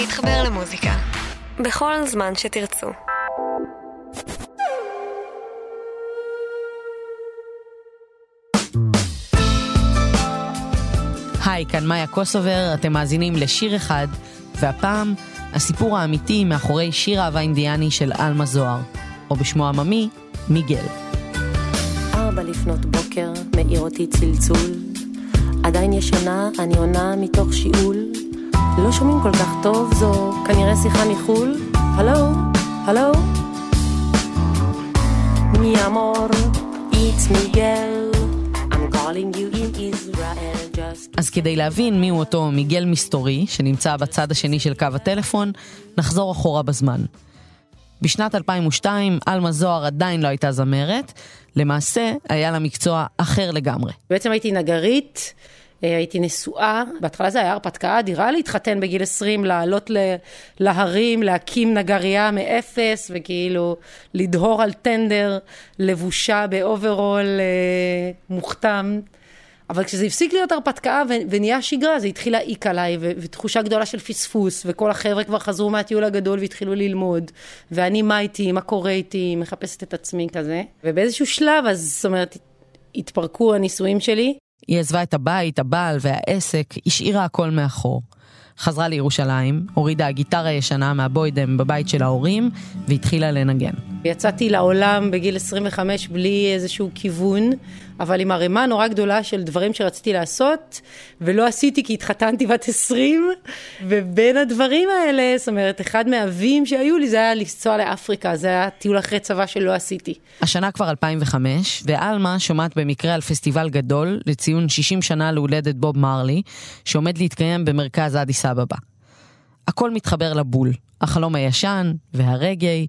להתחבר למוזיקה. בכל זמן שתרצו. היי, כאן מאיה קוסובר, אתם מאזינים לשיר אחד, והפעם, הסיפור האמיתי מאחורי שיר אהבה אינדיאני של עלמה זוהר, או בשמו עממי, מיגל. ארבע לפנות בוקר, מאיר אותי צלצול. עדיין ישנה, אני עונה מתוך שיעול. לא שומעים כל כך טוב, זו כנראה שיחה מחו"ל. הלו? הלו? מי אמור? It's מיגל. I'm calling you in Israel just... אז כדי להבין מיהו אותו מיגל מסתורי, שנמצא בצד השני של קו הטלפון, נחזור אחורה בזמן. בשנת 2002, עלמה זוהר עדיין לא הייתה זמרת, למעשה היה לה מקצוע אחר לגמרי. בעצם הייתי נגרית, הייתי נשואה, בהתחלה זה היה הרפתקה אדירה להתחתן בגיל 20, לעלות ל- להרים, להקים נגרייה מאפס, וכאילו לדהור על טנדר, לבושה באוברול אה, מוכתם. אבל כשזה הפסיק להיות הרפתקה ו- ונהיה שגרה, זה התחיל להעיק עליי, ו- ותחושה גדולה של פספוס, וכל החבר'ה כבר חזרו מהטיול הגדול והתחילו ללמוד, ואני מה איתי, מה קורה איתי, מחפשת את עצמי כזה. ובאיזשהו שלב, אז זאת אומרת, התפרקו הנישואים שלי, היא עזבה את הבית, הבעל והעסק, השאירה הכל מאחור. חזרה לירושלים, הורידה הגיטרה הישנה מהבוידם בבית של ההורים, והתחילה לנגן. יצאתי לעולם בגיל 25 בלי איזשהו כיוון, אבל עם ערימה נורא גדולה של דברים שרציתי לעשות, ולא עשיתי כי התחתנתי בת 20, ובין הדברים האלה, זאת אומרת, אחד מהאבים שהיו לי זה היה לנסוע לאפריקה, זה היה טיול אחרי צבא שלא עשיתי. השנה כבר 2005, ועלמה שומעת במקרה על פסטיבל גדול לציון 60 שנה להולדת בוב מרלי, שעומד להתקיים במרכז אדיס אבבה. הכל מתחבר לבול, החלום הישן והרגעי,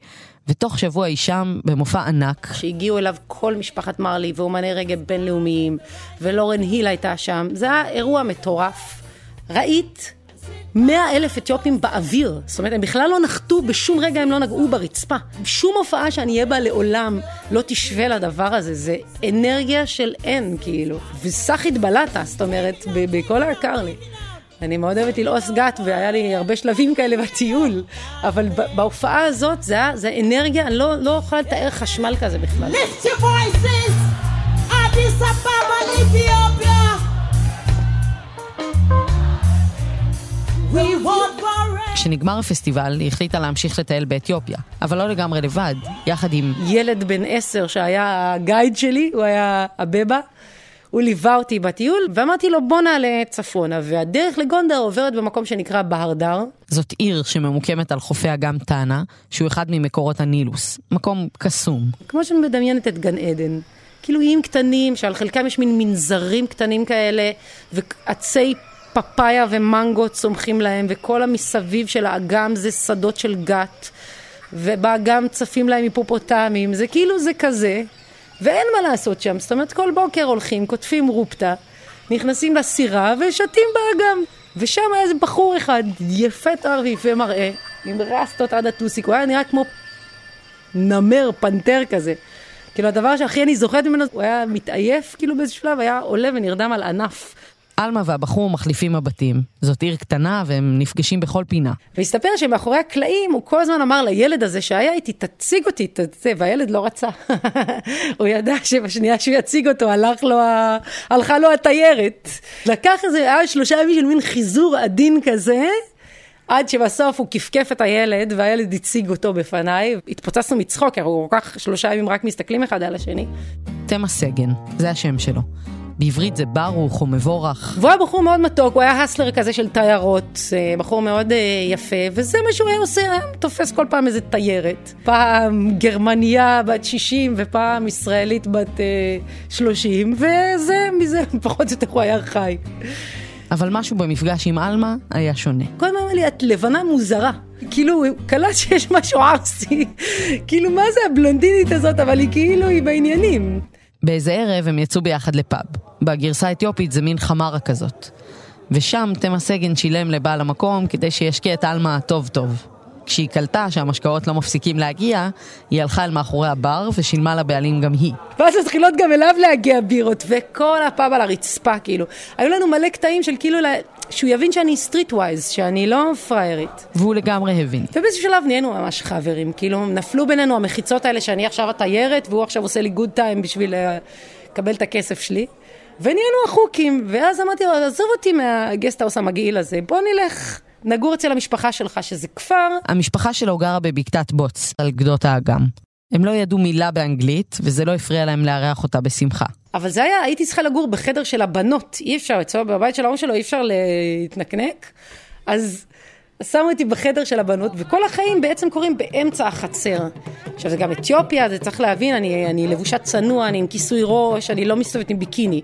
ותוך שבוע היא שם במופע ענק. שהגיעו אליו כל משפחת מרלי ואומני רגע בינלאומיים, ולורן היל הייתה שם. זה היה אירוע מטורף. ראית 100 אלף אתיופים באוויר. זאת אומרת, הם בכלל לא נחתו, בשום רגע הם לא נגעו ברצפה. שום הופעה שאני אהיה בה לעולם לא תשווה לדבר הזה. זה אנרגיה של אין, כאילו. וסחית בלטה, זאת אומרת, בכל היקר לי. אני מאוד אוהבת ללעוס גת, והיה לי הרבה שלבים כאלה בטיול, אבל בהופעה הזאת זה היה, זה אנרגיה, אני לא, לא יכולה לתאר חשמל כזה בכלל. Lift your voices! Want for כשנגמר הפסטיבל, היא החליטה להמשיך לטייל באתיופיה, אבל לא לגמרי לבד, יחד עם ילד בן עשר שהיה הגייד שלי, הוא היה הבבה. הוא ליווה אותי בטיול, ואמרתי לו בוא נעלה צפונה, והדרך לגונדר עוברת במקום שנקרא בהרדר. זאת עיר שממוקמת על חופי אגם טאנה, שהוא אחד ממקורות הנילוס, מקום קסום. כמו שאני מדמיינת את גן עדן. כאילו איים קטנים, שעל חלקם יש מין מנזרים קטנים כאלה, ועצי פפאיה ומנגו צומחים להם, וכל המסביב של האגם זה שדות של גת, ובאגם צפים להם היפופוטמים, זה כאילו זה כזה, ואין מה לעשות שם. זאת אומרת, כל בוקר הולכים, קוטפים רופטה, נכנסים לסירה ושתים באגם. ושם היה איזה בחור אחד, יפה תואר ויפה מראה, עם רסטות עד הטוסיק, הוא היה נראה כמו נמר, פנתר כזה. כאילו הדבר שהכי אני זוכרת ממנו, הוא היה מתעייף כאילו באיזשהו שלב, היה עולה ונרדם על ענף. עלמה והבחור מחליפים מבטים. זאת עיר קטנה והם נפגשים בכל פינה. והסתבר שמאחורי הקלעים הוא כל הזמן אמר לילד הזה שהיה איתי, תציג אותי, ת- זה, והילד לא רצה. הוא ידע שבשנייה שהוא יציג אותו, הלך לו ה... הלכה לו התיירת. לקח איזה, היה שלושה ימים של מין חיזור עדין כזה. עד שבסוף הוא כפכף את הילד, והילד הציג אותו בפניי. התפוצצנו מצחוק, כי אנחנו כל כך שלושה ימים רק מסתכלים אחד על השני. תמה סגן, זה השם שלו. בעברית זה ברוך או מבורך. והוא היה בחור מאוד מתוק, הוא היה הסלר כזה של תיירות, אה, בחור מאוד אה, יפה, וזה מה שהוא היה עושה, היה תופס כל פעם איזה תיירת. פעם גרמניה בת 60 ופעם ישראלית בת אה, 30, וזה, מזה פחות או יותר הוא היה חי. אבל משהו במפגש עם עלמה היה שונה. כל הזמן אמר לי, את לבנה מוזרה. כאילו, הוא קלט שיש משהו ערסי. כאילו, מה זה הבלונדינית הזאת, אבל היא כאילו, היא בעניינים. באיזה ערב הם יצאו ביחד לפאב. בגרסה האתיופית זה מין חמרה כזאת. ושם תמה סגן שילם לבעל המקום כדי שישקיע את עלמה טוב טוב. כשהיא קלטה שהמשקאות לא מפסיקים להגיע, היא הלכה אל מאחורי הבר ושילמה לבעלים גם היא. ואז מתחילות גם אליו להגיע בירות, וכל הפאב על הרצפה, כאילו. היו לנו מלא קטעים של כאילו. שהוא יבין שאני street wise, שאני לא פריירית. והוא לגמרי הבין. ובאיזשהו שלב נהיינו ממש חברים, כאילו נפלו בינינו המחיצות האלה שאני עכשיו התיירת והוא עכשיו עושה לי good time בשביל אה, לקבל את הכסף שלי. ונהיינו אחוקים, ואז אמרתי לו, עזוב אותי מהגסטהאוס המגעיל הזה, בוא נלך נגור אצל המשפחה שלך, שזה כפר. המשפחה שלו גרה בבקתת בוץ, על גדות האגם. הם לא ידעו מילה באנגלית, וזה לא הפריע להם לארח אותה בשמחה. אבל זה היה, הייתי צריכה לגור בחדר של הבנות, אי אפשר, אצלו בבית של ההורים שלו אי אפשר להתנקנק. אז שמו אותי בחדר של הבנות, וכל החיים בעצם קורים באמצע החצר. עכשיו זה גם אתיופיה, זה צריך להבין, אני, אני לבושת צנוע, אני עם כיסוי ראש, אני לא מסתובבת עם ביקיני.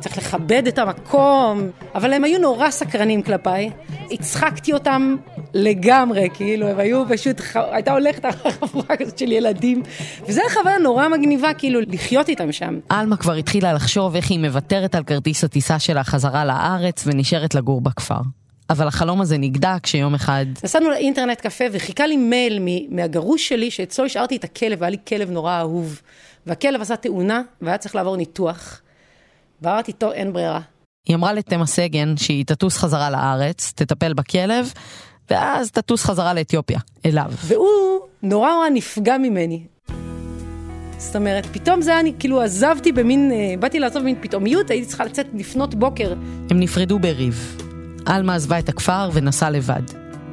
צריך לכבד את המקום, אבל הם היו נורא סקרנים כלפיי. הצחקתי אותם לגמרי, כאילו, הם היו פשוט, הייתה הולכת החבורה כזאת של ילדים, וזו הייתה חוויה נורא מגניבה, כאילו, לחיות איתם שם. עלמה כבר התחילה לחשוב איך היא מוותרת על כרטיס הטיסה שלה חזרה לארץ ונשארת לגור בכפר. אבל החלום הזה נגדע כשיום אחד... נסענו לאינטרנט קפה וחיכה לי מייל מהגרוש שלי, שאצלו השארתי את הכלב, והיה לי כלב נורא אהוב. והכלב עשה תאונה, והיה צריך לעבור ניתוח. ואמרתי, טוב, אין ברירה. היא אמרה לתמה סגן שהיא תטוס חזרה לארץ, תטפל בכלב, ואז תטוס חזרה לאתיופיה, אליו. והוא נורא נורא נפגע ממני. זאת אומרת, פתאום זה היה, אני כאילו עזבתי במין, אה, באתי לעזוב במין פתאומיות, הייתי צריכה לצאת לפנות בוקר. הם נפרדו בריב. עלמה עזבה את הכפר ונסעה לבד.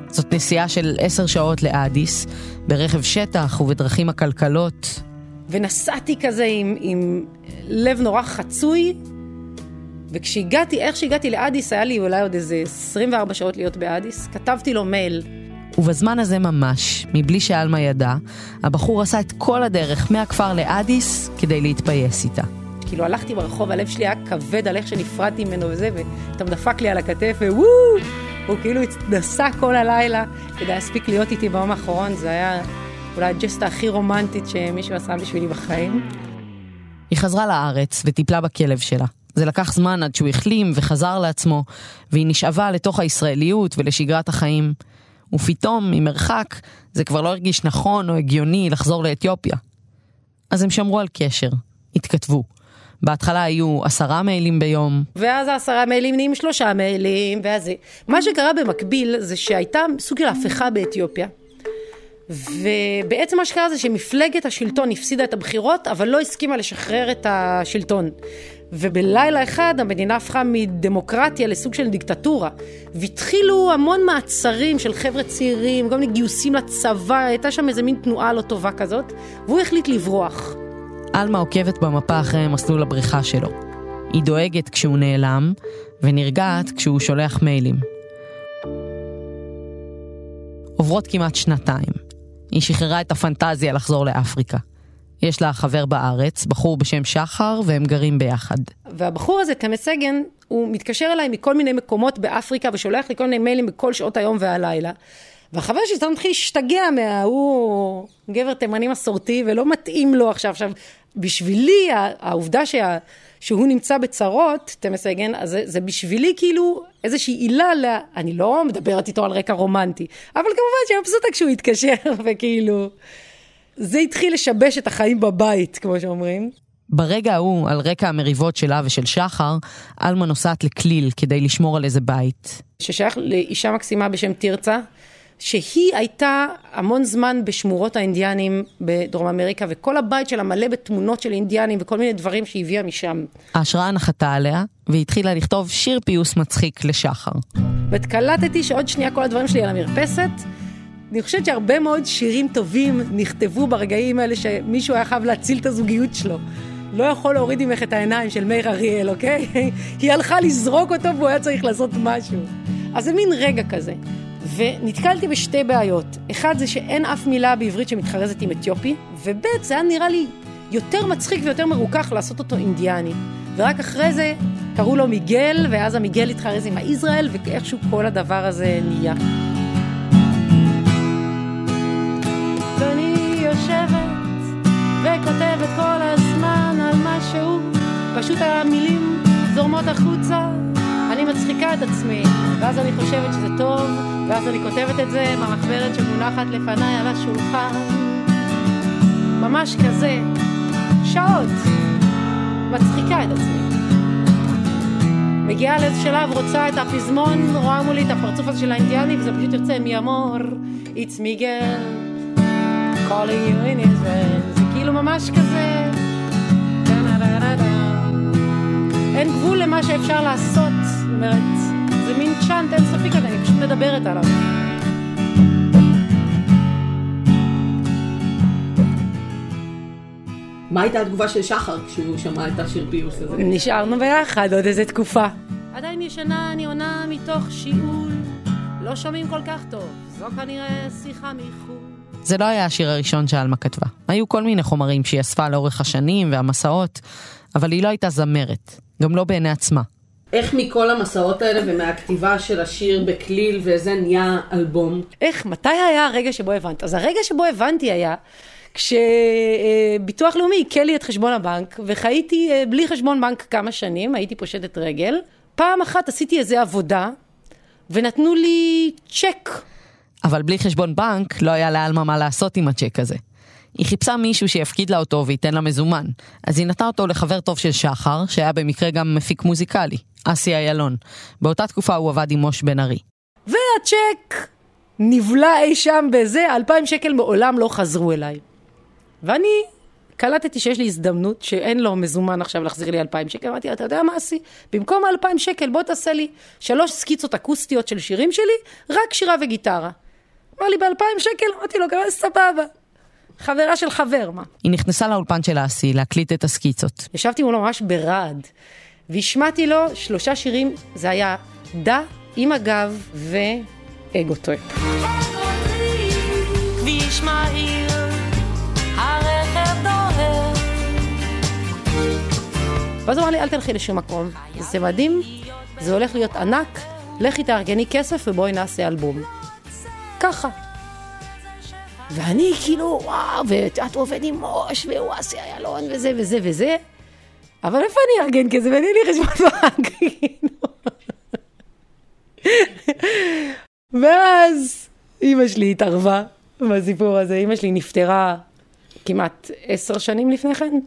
זאת נסיעה של עשר שעות לאדיס, ברכב שטח ובדרכים עקלקלות. ונסעתי כזה עם, עם לב נורא חצוי, וכשהגעתי, איך שהגעתי לאדיס, היה לי אולי עוד איזה 24 שעות להיות באדיס, כתבתי לו מייל. ובזמן הזה ממש, מבלי שעלמה ידע, הבחור עשה את כל הדרך מהכפר לאדיס כדי להתפייס איתה. כאילו הלכתי ברחוב, הלב שלי היה כבד על איך שנפרדתי ממנו וזה, ואתה דפק לי על הכתף, ווואו! הוא כאילו נסע כל הלילה כדי להספיק להיות איתי ביום האחרון, זה היה אולי הג'סטה הכי רומנטית שמישהו עשה בשבילי בחיים. היא חזרה לארץ וטיפלה בכלב שלה. זה לקח זמן עד שהוא החלים וחזר לעצמו, והיא נשאבה לתוך הישראליות ולשגרת החיים. ופתאום, ממרחק, זה כבר לא הרגיש נכון או הגיוני לחזור לאתיופיה. אז הם שמרו על קשר, התכתבו. בהתחלה היו עשרה מיילים ביום. ואז העשרה מיילים נהיים שלושה מיילים, ואז. מה שקרה במקביל זה שהייתה סוג של הפיכה באתיופיה. ובעצם מה שקרה זה שמפלגת השלטון הפסידה את הבחירות, אבל לא הסכימה לשחרר את השלטון. ובלילה אחד המדינה הפכה מדמוקרטיה לסוג של דיקטטורה. והתחילו המון מעצרים של חבר'ה צעירים, כל מיני גיוסים לצבא, הייתה שם איזה מין תנועה לא טובה כזאת, והוא החליט לברוח. עלמה עוקבת במפה אחרי מסלול הבריחה שלו. היא דואגת כשהוא נעלם, ונרגעת כשהוא שולח מיילים. עוברות כמעט שנתיים. היא שחררה את הפנטזיה לחזור לאפריקה. יש לה חבר בארץ, בחור בשם שחר, והם גרים ביחד. והבחור הזה, קמא סגן, הוא מתקשר אליי מכל מיני מקומות באפריקה ושולח לי כל מיני מיילים בכל שעות היום והלילה. והחבר שלי סתם מתחיל להשתגע מה... הוא גבר תימני מסורתי ולא מתאים לו עכשיו. עכשיו, בשבילי העובדה שה... שהוא נמצא בצרות, תמא סגן, אז זה, זה בשבילי כאילו איזושהי עילה, לה... אני לא מדברת איתו על רקע רומנטי, אבל כמובן שאני מבסוטה כשהוא התקשר וכאילו... זה התחיל לשבש את החיים בבית, כמו שאומרים. ברגע ההוא, על רקע המריבות שלה ושל שחר, עלמה נוסעת לכליל כדי לשמור על איזה בית. ששייך לאישה מקסימה בשם תרצה, שהיא הייתה המון זמן בשמורות האינדיאנים בדרום אמריקה, וכל הבית שלה מלא בתמונות של אינדיאנים וכל מיני דברים שהיא הביאה משם. ההשראה נחתה עליה, והיא התחילה לכתוב שיר פיוס מצחיק לשחר. וקלטתי שעוד שנייה כל הדברים שלי על המרפסת. אני חושבת שהרבה מאוד שירים טובים נכתבו ברגעים האלה שמישהו היה חייב להציל את הזוגיות שלו. לא יכול להוריד ממך את העיניים של מאיר אריאל, אוקיי? היא הלכה לזרוק אותו והוא היה צריך לעשות משהו. אז זה מין רגע כזה. ונתקלתי בשתי בעיות. אחד זה שאין אף מילה בעברית שמתחרזת עם אתיופי, וב' זה היה נראה לי יותר מצחיק ויותר מרוכך לעשות אותו אינדיאני. ורק אחרי זה קראו לו מיגל, ואז המיגל התחרז עם היזרעאל, ואיכשהו כל הדבר הזה נהיה. וכותבת כל הזמן על משהו, פשוט המילים זורמות החוצה, אני מצחיקה את עצמי, ואז אני חושבת שזה טוב, ואז אני כותבת את זה מהמחברת שמונחת לפניי על השולחן. ממש כזה, שעות, מצחיקה את עצמי. מגיעה לאיזה שלב, רוצה את הפזמון, רואה מולי את הפרצוף הזה של האינדיאני, וזה פשוט יוצא מי אמור, it's מיגל, calling you in Israel, זה כאילו ממש כזה... אין גבול למה שאפשר לעשות, זאת אומרת, זה מין צ'אנט אינסופי כזה, אני פשוט מדברת עליו. מה הייתה התגובה של שחר כשהוא שמע את השיר פיוס הזה? נשארנו ביחד עוד איזה תקופה. עדיין ישנה, אני עונה מתוך שיעול, לא שומעים כל כך טוב, זו כנראה שיחה מחו"ל. זה לא היה השיר הראשון שעלמה כתבה. היו כל מיני חומרים שהיא אספה לאורך השנים והמסעות, אבל היא לא הייתה זמרת, גם לא בעיני עצמה. איך מכל המסעות האלה ומהכתיבה של השיר בכליל וזה נהיה אלבום? איך, מתי היה הרגע שבו הבנת? אז הרגע שבו הבנתי היה כשביטוח לאומי עיקל לי את חשבון הבנק, וחייתי אה, בלי חשבון בנק כמה שנים, הייתי פושטת רגל. פעם אחת עשיתי איזה עבודה, ונתנו לי צ'ק. אבל בלי חשבון בנק לא היה לאלמה מה לעשות עם הצ'ק הזה. היא חיפשה מישהו שיפקיד לה אותו וייתן לה מזומן. אז היא נתנה אותו לחבר טוב של שחר, שהיה במקרה גם מפיק מוזיקלי, אסי איילון. באותה תקופה הוא עבד עם מוש בן ארי. והצ'ק נבלע אי שם בזה, אלפיים שקל מעולם לא חזרו אליי. ואני קלטתי שיש לי הזדמנות שאין לו מזומן עכשיו להחזיר לי אלפיים שקל, אמרתי, אתה יודע מה עשי? במקום האלפיים שקל בוא תעשה לי שלוש סקיצות אקוסטיות של שירים שלי, רק שירה וגיטרה. אמר לי באלפיים שקל, אמרתי לו, גם סבבה. חברה של חבר, מה? היא נכנסה לאולפן של אסי להקליט את הסקיצות. ישבתי מולו ממש ברעד, והשמעתי לו שלושה שירים, זה היה דה, עם הגב ואגו טרפ. כביש מהיר, הרכב דוהר. ואז הוא אמר לי, אל תלכי לשום מקום, זה מדהים, זה הולך להיות ענק, לכי תארגני כסף ובואי נעשה אלבום. ככה. ואני כאילו, וואו, ואת עובד עם מוש, והוא עשי איילון, וזה וזה וזה, אבל איפה אני אארגן כסף? ואין לי חשבון בנק, כאילו. ואז אימא שלי התערבה בסיפור הזה, אימא שלי נפטרה כמעט עשר שנים לפני כן,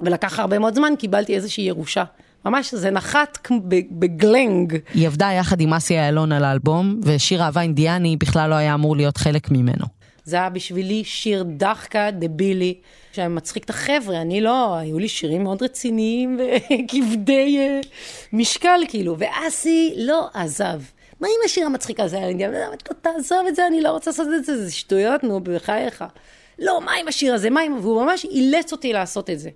ולקח הרבה מאוד זמן, קיבלתי איזושהי ירושה. ממש, זה נחת בגלנג. היא עבדה יחד עם אסי איילון על האלבום, ושיר אהבה אינדיאני בכלל לא היה אמור להיות חלק ממנו. זה היה בשבילי שיר דחקה, דבילי, שמצחיק את החבר'ה, אני לא, היו לי שירים מאוד רציניים וכבדי אה, משקל כאילו, ואסי לא עזב. מה עם השיר המצחיק הזה? אני גם, "לא, תעזוב את זה, אני לא רוצה לעשות את זה, זה שטויות, נו, בחייך. לא, מה עם השיר הזה? מה עם... והוא ממש אילץ אותי לעשות את זה.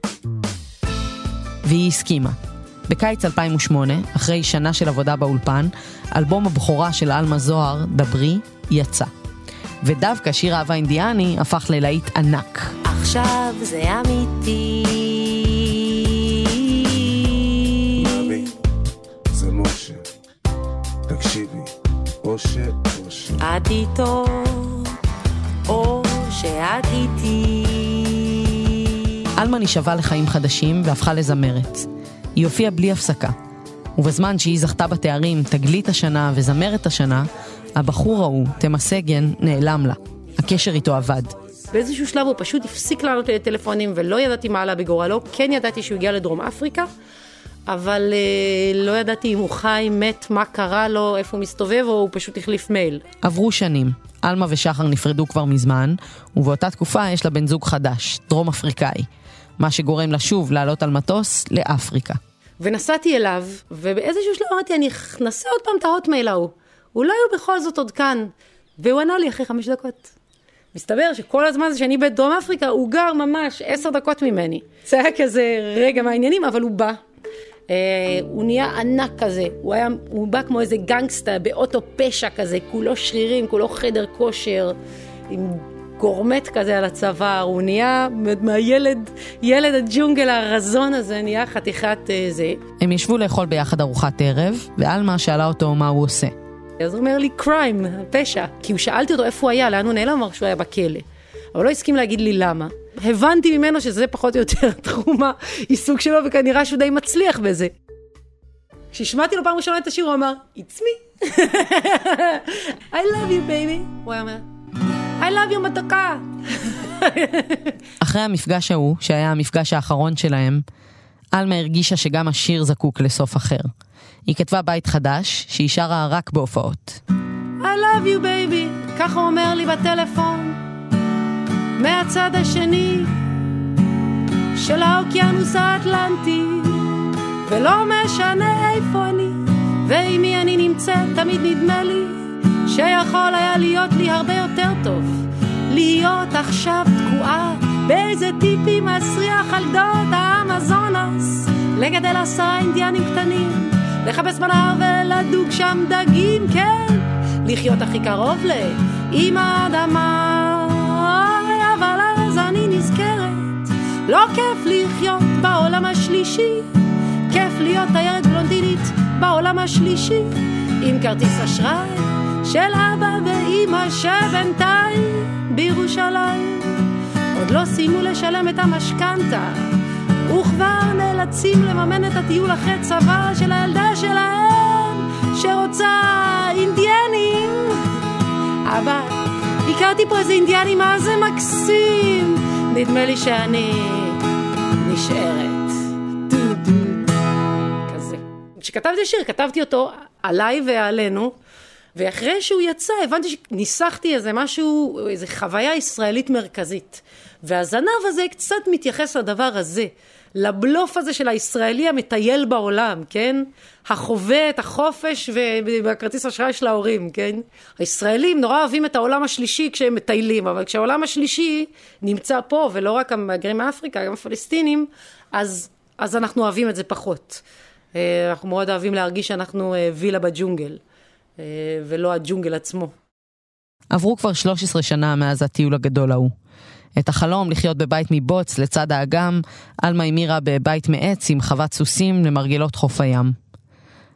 והיא הסכימה. בקיץ 2008, אחרי שנה של עבודה באולפן, אלבום הבכורה של עלמה זוהר, דברי, יצא. ודווקא שיר אהבה אינדיאני הפך ללהיט ענק. עכשיו זה אמיתי. מאמי, זה משה. תקשיבי, אושה, אושה. את איתו, או שאת איתי. אלמה נשאבה לחיים חדשים והפכה לזמרת. היא הופיעה בלי הפסקה. ובזמן שהיא זכתה בתארים תגלית השנה וזמרת השנה, הבחור ההוא, תמה סגן, נעלם לה. הקשר איתו אבד. באיזשהו שלב הוא פשוט הפסיק לענות לי לטלפונים ולא ידעתי מה עלה בגורלו. כן ידעתי שהוא הגיע לדרום אפריקה, אבל אה, לא ידעתי אם הוא חי, מת, מה קרה לו, איפה הוא מסתובב, או הוא פשוט החליף מייל. עברו שנים. עלמה ושחר נפרדו כבר מזמן, ובאותה תקופה יש לה בן זוג חדש, דרום אפריקאי. מה שגורם לה שוב לעלות על מטוס לאפריקה. ונסעתי אליו, ובאיזשהו שלב אמרתי, אני נעשה עוד פעם את ההוטמייל ההוא. אולי הוא בכל זאת עוד כאן. והוא ענה לי אחרי חמש דקות. מסתבר שכל הזמן הזה שאני בדרום אפריקה, הוא גר ממש עשר דקות ממני. זה היה כזה רגע מהעניינים, אבל הוא בא. אה, הוא נהיה ענק כזה, הוא, היה, הוא בא כמו איזה גנגסטר באוטו פשע כזה, כולו שרירים, כולו חדר כושר, עם גורמט כזה על הצוואר, הוא נהיה מהילד, ילד הג'ונגל הרזון הזה, נהיה חתיכת אה, זה. הם ישבו לאכול ביחד ארוחת ערב, ועלמה שאלה אותו מה הוא עושה. אז הוא אומר לי, קריים, פשע. כי הוא שאלתי אותו איפה הוא היה, לאן הוא נעלם, אמר שהוא היה בכלא. אבל לא הסכים להגיד לי למה. הבנתי ממנו שזה פחות או יותר תחום העיסוק שלו, וכנראה שהוא די מצליח בזה. כשהשמעתי לו פעם ראשונה את השיר, הוא אמר, It's me. I love you, baby. הוא היה אומר, I love you, מתוקה. אחרי המפגש ההוא, שהיה המפגש האחרון שלהם, עלמה הרגישה שגם השיר זקוק לסוף אחר. היא כתבה בית חדש, שהיא שרה רק בהופעות. I love you baby, ככה הוא אומר לי בטלפון, מהצד השני של האוקיינוס האטלנטי, ולא משנה איפה אני, ועם מי אני נמצאת, תמיד נדמה לי שיכול היה להיות לי הרבה יותר טוב, להיות עכשיו תקועה באיזה טיפי מסריח על גדות האמזונס, לגדל עשרה אינדיאנים קטנים, לחפש בנהר ולדוג שם דגים, כן, לחיות הכי קרוב לאמא האדמה, אבל אז אני נזכרת, לא כיף לחיות בעולם השלישי, כיף להיות תיירת בלונדינית בעולם השלישי, עם כרטיס אשראי של אבא ואימא שבינתיים בירושלים. עוד לא סיימו לשלם את המשכנתה, וכבר נאלצים לממן את הטיול אחרי צבא של הילדה שלהם, שרוצה אינדיאנים. אבל הכרתי פה איזה אינדיאני, מה זה מקסים! נדמה לי שאני נשארת. דו דו. כזה. כשכתבתי שיר, כתבתי אותו עליי ועלינו. ואחרי שהוא יצא, הבנתי שניסחתי איזה משהו, איזה חוויה ישראלית מרכזית. והזנב הזה קצת מתייחס לדבר הזה, לבלוף הזה של הישראלי המטייל בעולם, כן? החווה את החופש והכרטיס אשראי של ההורים, כן? הישראלים נורא אוהבים את העולם השלישי כשהם מטיילים, אבל כשהעולם השלישי נמצא פה, ולא רק המהגרים מאפריקה, גם הפלסטינים, אז, אז אנחנו אוהבים את זה פחות. אה, אנחנו מאוד אוהבים להרגיש שאנחנו אה, וילה בג'ונגל. אה, ולא הג'ונגל עצמו. עברו כבר 13 שנה מאז הטיול הגדול ההוא. את החלום לחיות בבית מבוץ לצד האגם, עלמה המירה בבית מעץ עם חוות סוסים למרגלות חוף הים.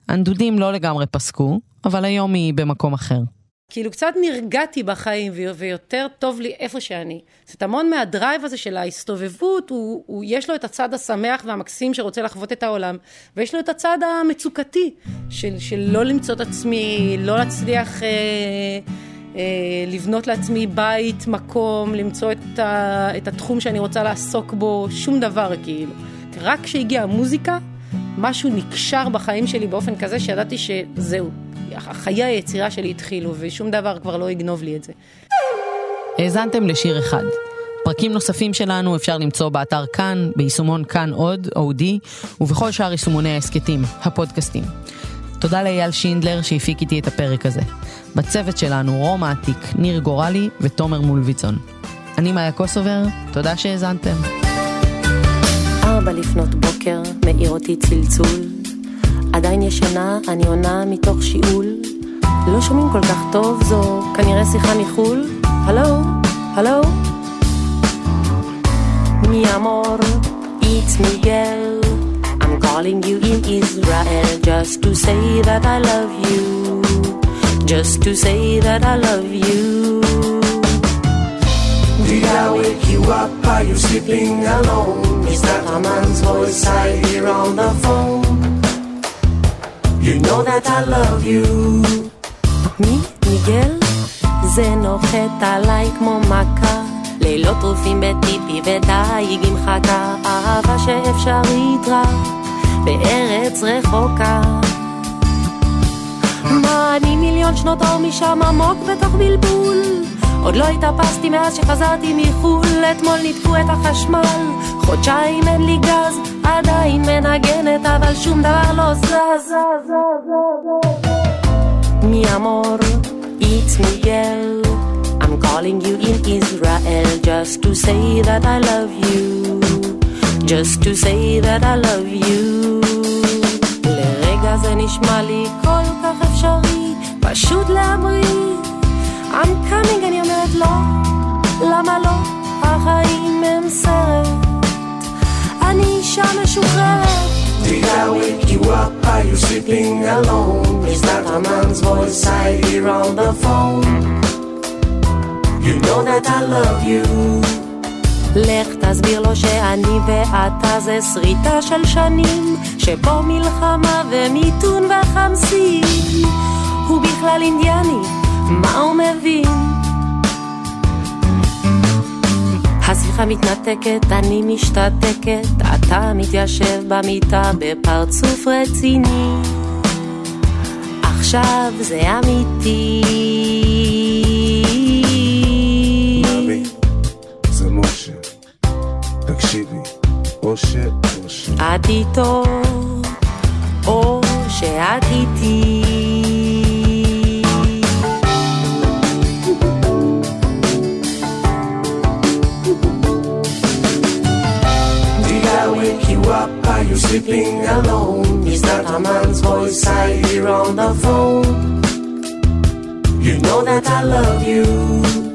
הנדודים לא לגמרי פסקו, אבל היום היא במקום אחר. כאילו קצת נרגעתי בחיים ויותר טוב לי איפה שאני. זאת המון מהדרייב הזה של ההסתובבות, הוא, הוא, יש לו את הצד השמח והמקסים שרוצה לחוות את העולם, ויש לו את הצד המצוקתי של, של לא למצוא את עצמי, לא להצליח אה, אה, לבנות לעצמי בית, מקום, למצוא את, ה, את התחום שאני רוצה לעסוק בו, שום דבר כאילו. רק כשהגיעה המוזיקה, משהו נקשר בחיים שלי באופן כזה שידעתי שזהו, חיי היצירה שלי התחילו, ושום דבר כבר לא יגנוב לי את זה. האזנתם לשיר אחד. פרקים נוספים שלנו אפשר למצוא באתר כאן, ביישומון כאן עוד, אודי, ובכל שאר יישומוני ההסכתים, הפודקאסטים. תודה לאייל שינדלר שהפיק איתי את הפרק הזה. בצוות שלנו רום העתיק, ניר גורלי ותומר מולביצון. אני מאיה קוסובר, תודה שהאזנתם. ארבע לפנות בוקר, מאיר אותי צלצול. עדיין ישנה, אני עונה מתוך שיעול. לא שומעים כל כך טוב, זו כנראה שיחה מחו"ל. הלו? הלו? Mi amor, it's Miguel. I'm calling you in Israel just to say that I love you. Just to say that I love you. Did I wake you up? Are you sleeping alone? Is that a man's voice I hear on the phone? You know that I love you. מי? מיגל? זה נוחת עליי כמו מכה. לילות טרופים בטיפי ודייג עם חכה. אהבה שאפשרית רק בארץ רחוקה. מה אני מיליון שנות אור משם עמוק בתוך בלבול? עוד לא התאפסתי מאז שחזרתי מחו"ל, אתמול ניתקו את החשמל, חודשיים אין לי גז, עדיין מנגנת אבל שום דבר לא זז. Mi amor, it's Miguel. I'm calling you in Israel just to say that I love you. Just to say that I love you. לרגע זה נשמע לי כל כך אפשרי, פשוט להמריא. I'm coming, אני אומרת לא, למה לא? החיים הם סרט. אני אישה משוחררת. Did I wake you up? Are you sleeping alone? Is that a man's voice I hear on the phone? You know that I love you. לך תסביר לו שאני ואתה זה שריטה של שנים שבו מלחמה ומיתון וחמסין הוא בכלל אינדיאני, מה הוא מבין? השיחה מתנתקת, אני משתתקת, אתה מתיישב במיטה בפרצוף רציני עכשיו זה אמיתי. מאמי, זה משה. תקשיבי, אושר, אושר. את איתו, או שאת איתי. Up? Are you sleeping alone? Is that a man's voice I hear on the phone? You know that I love you.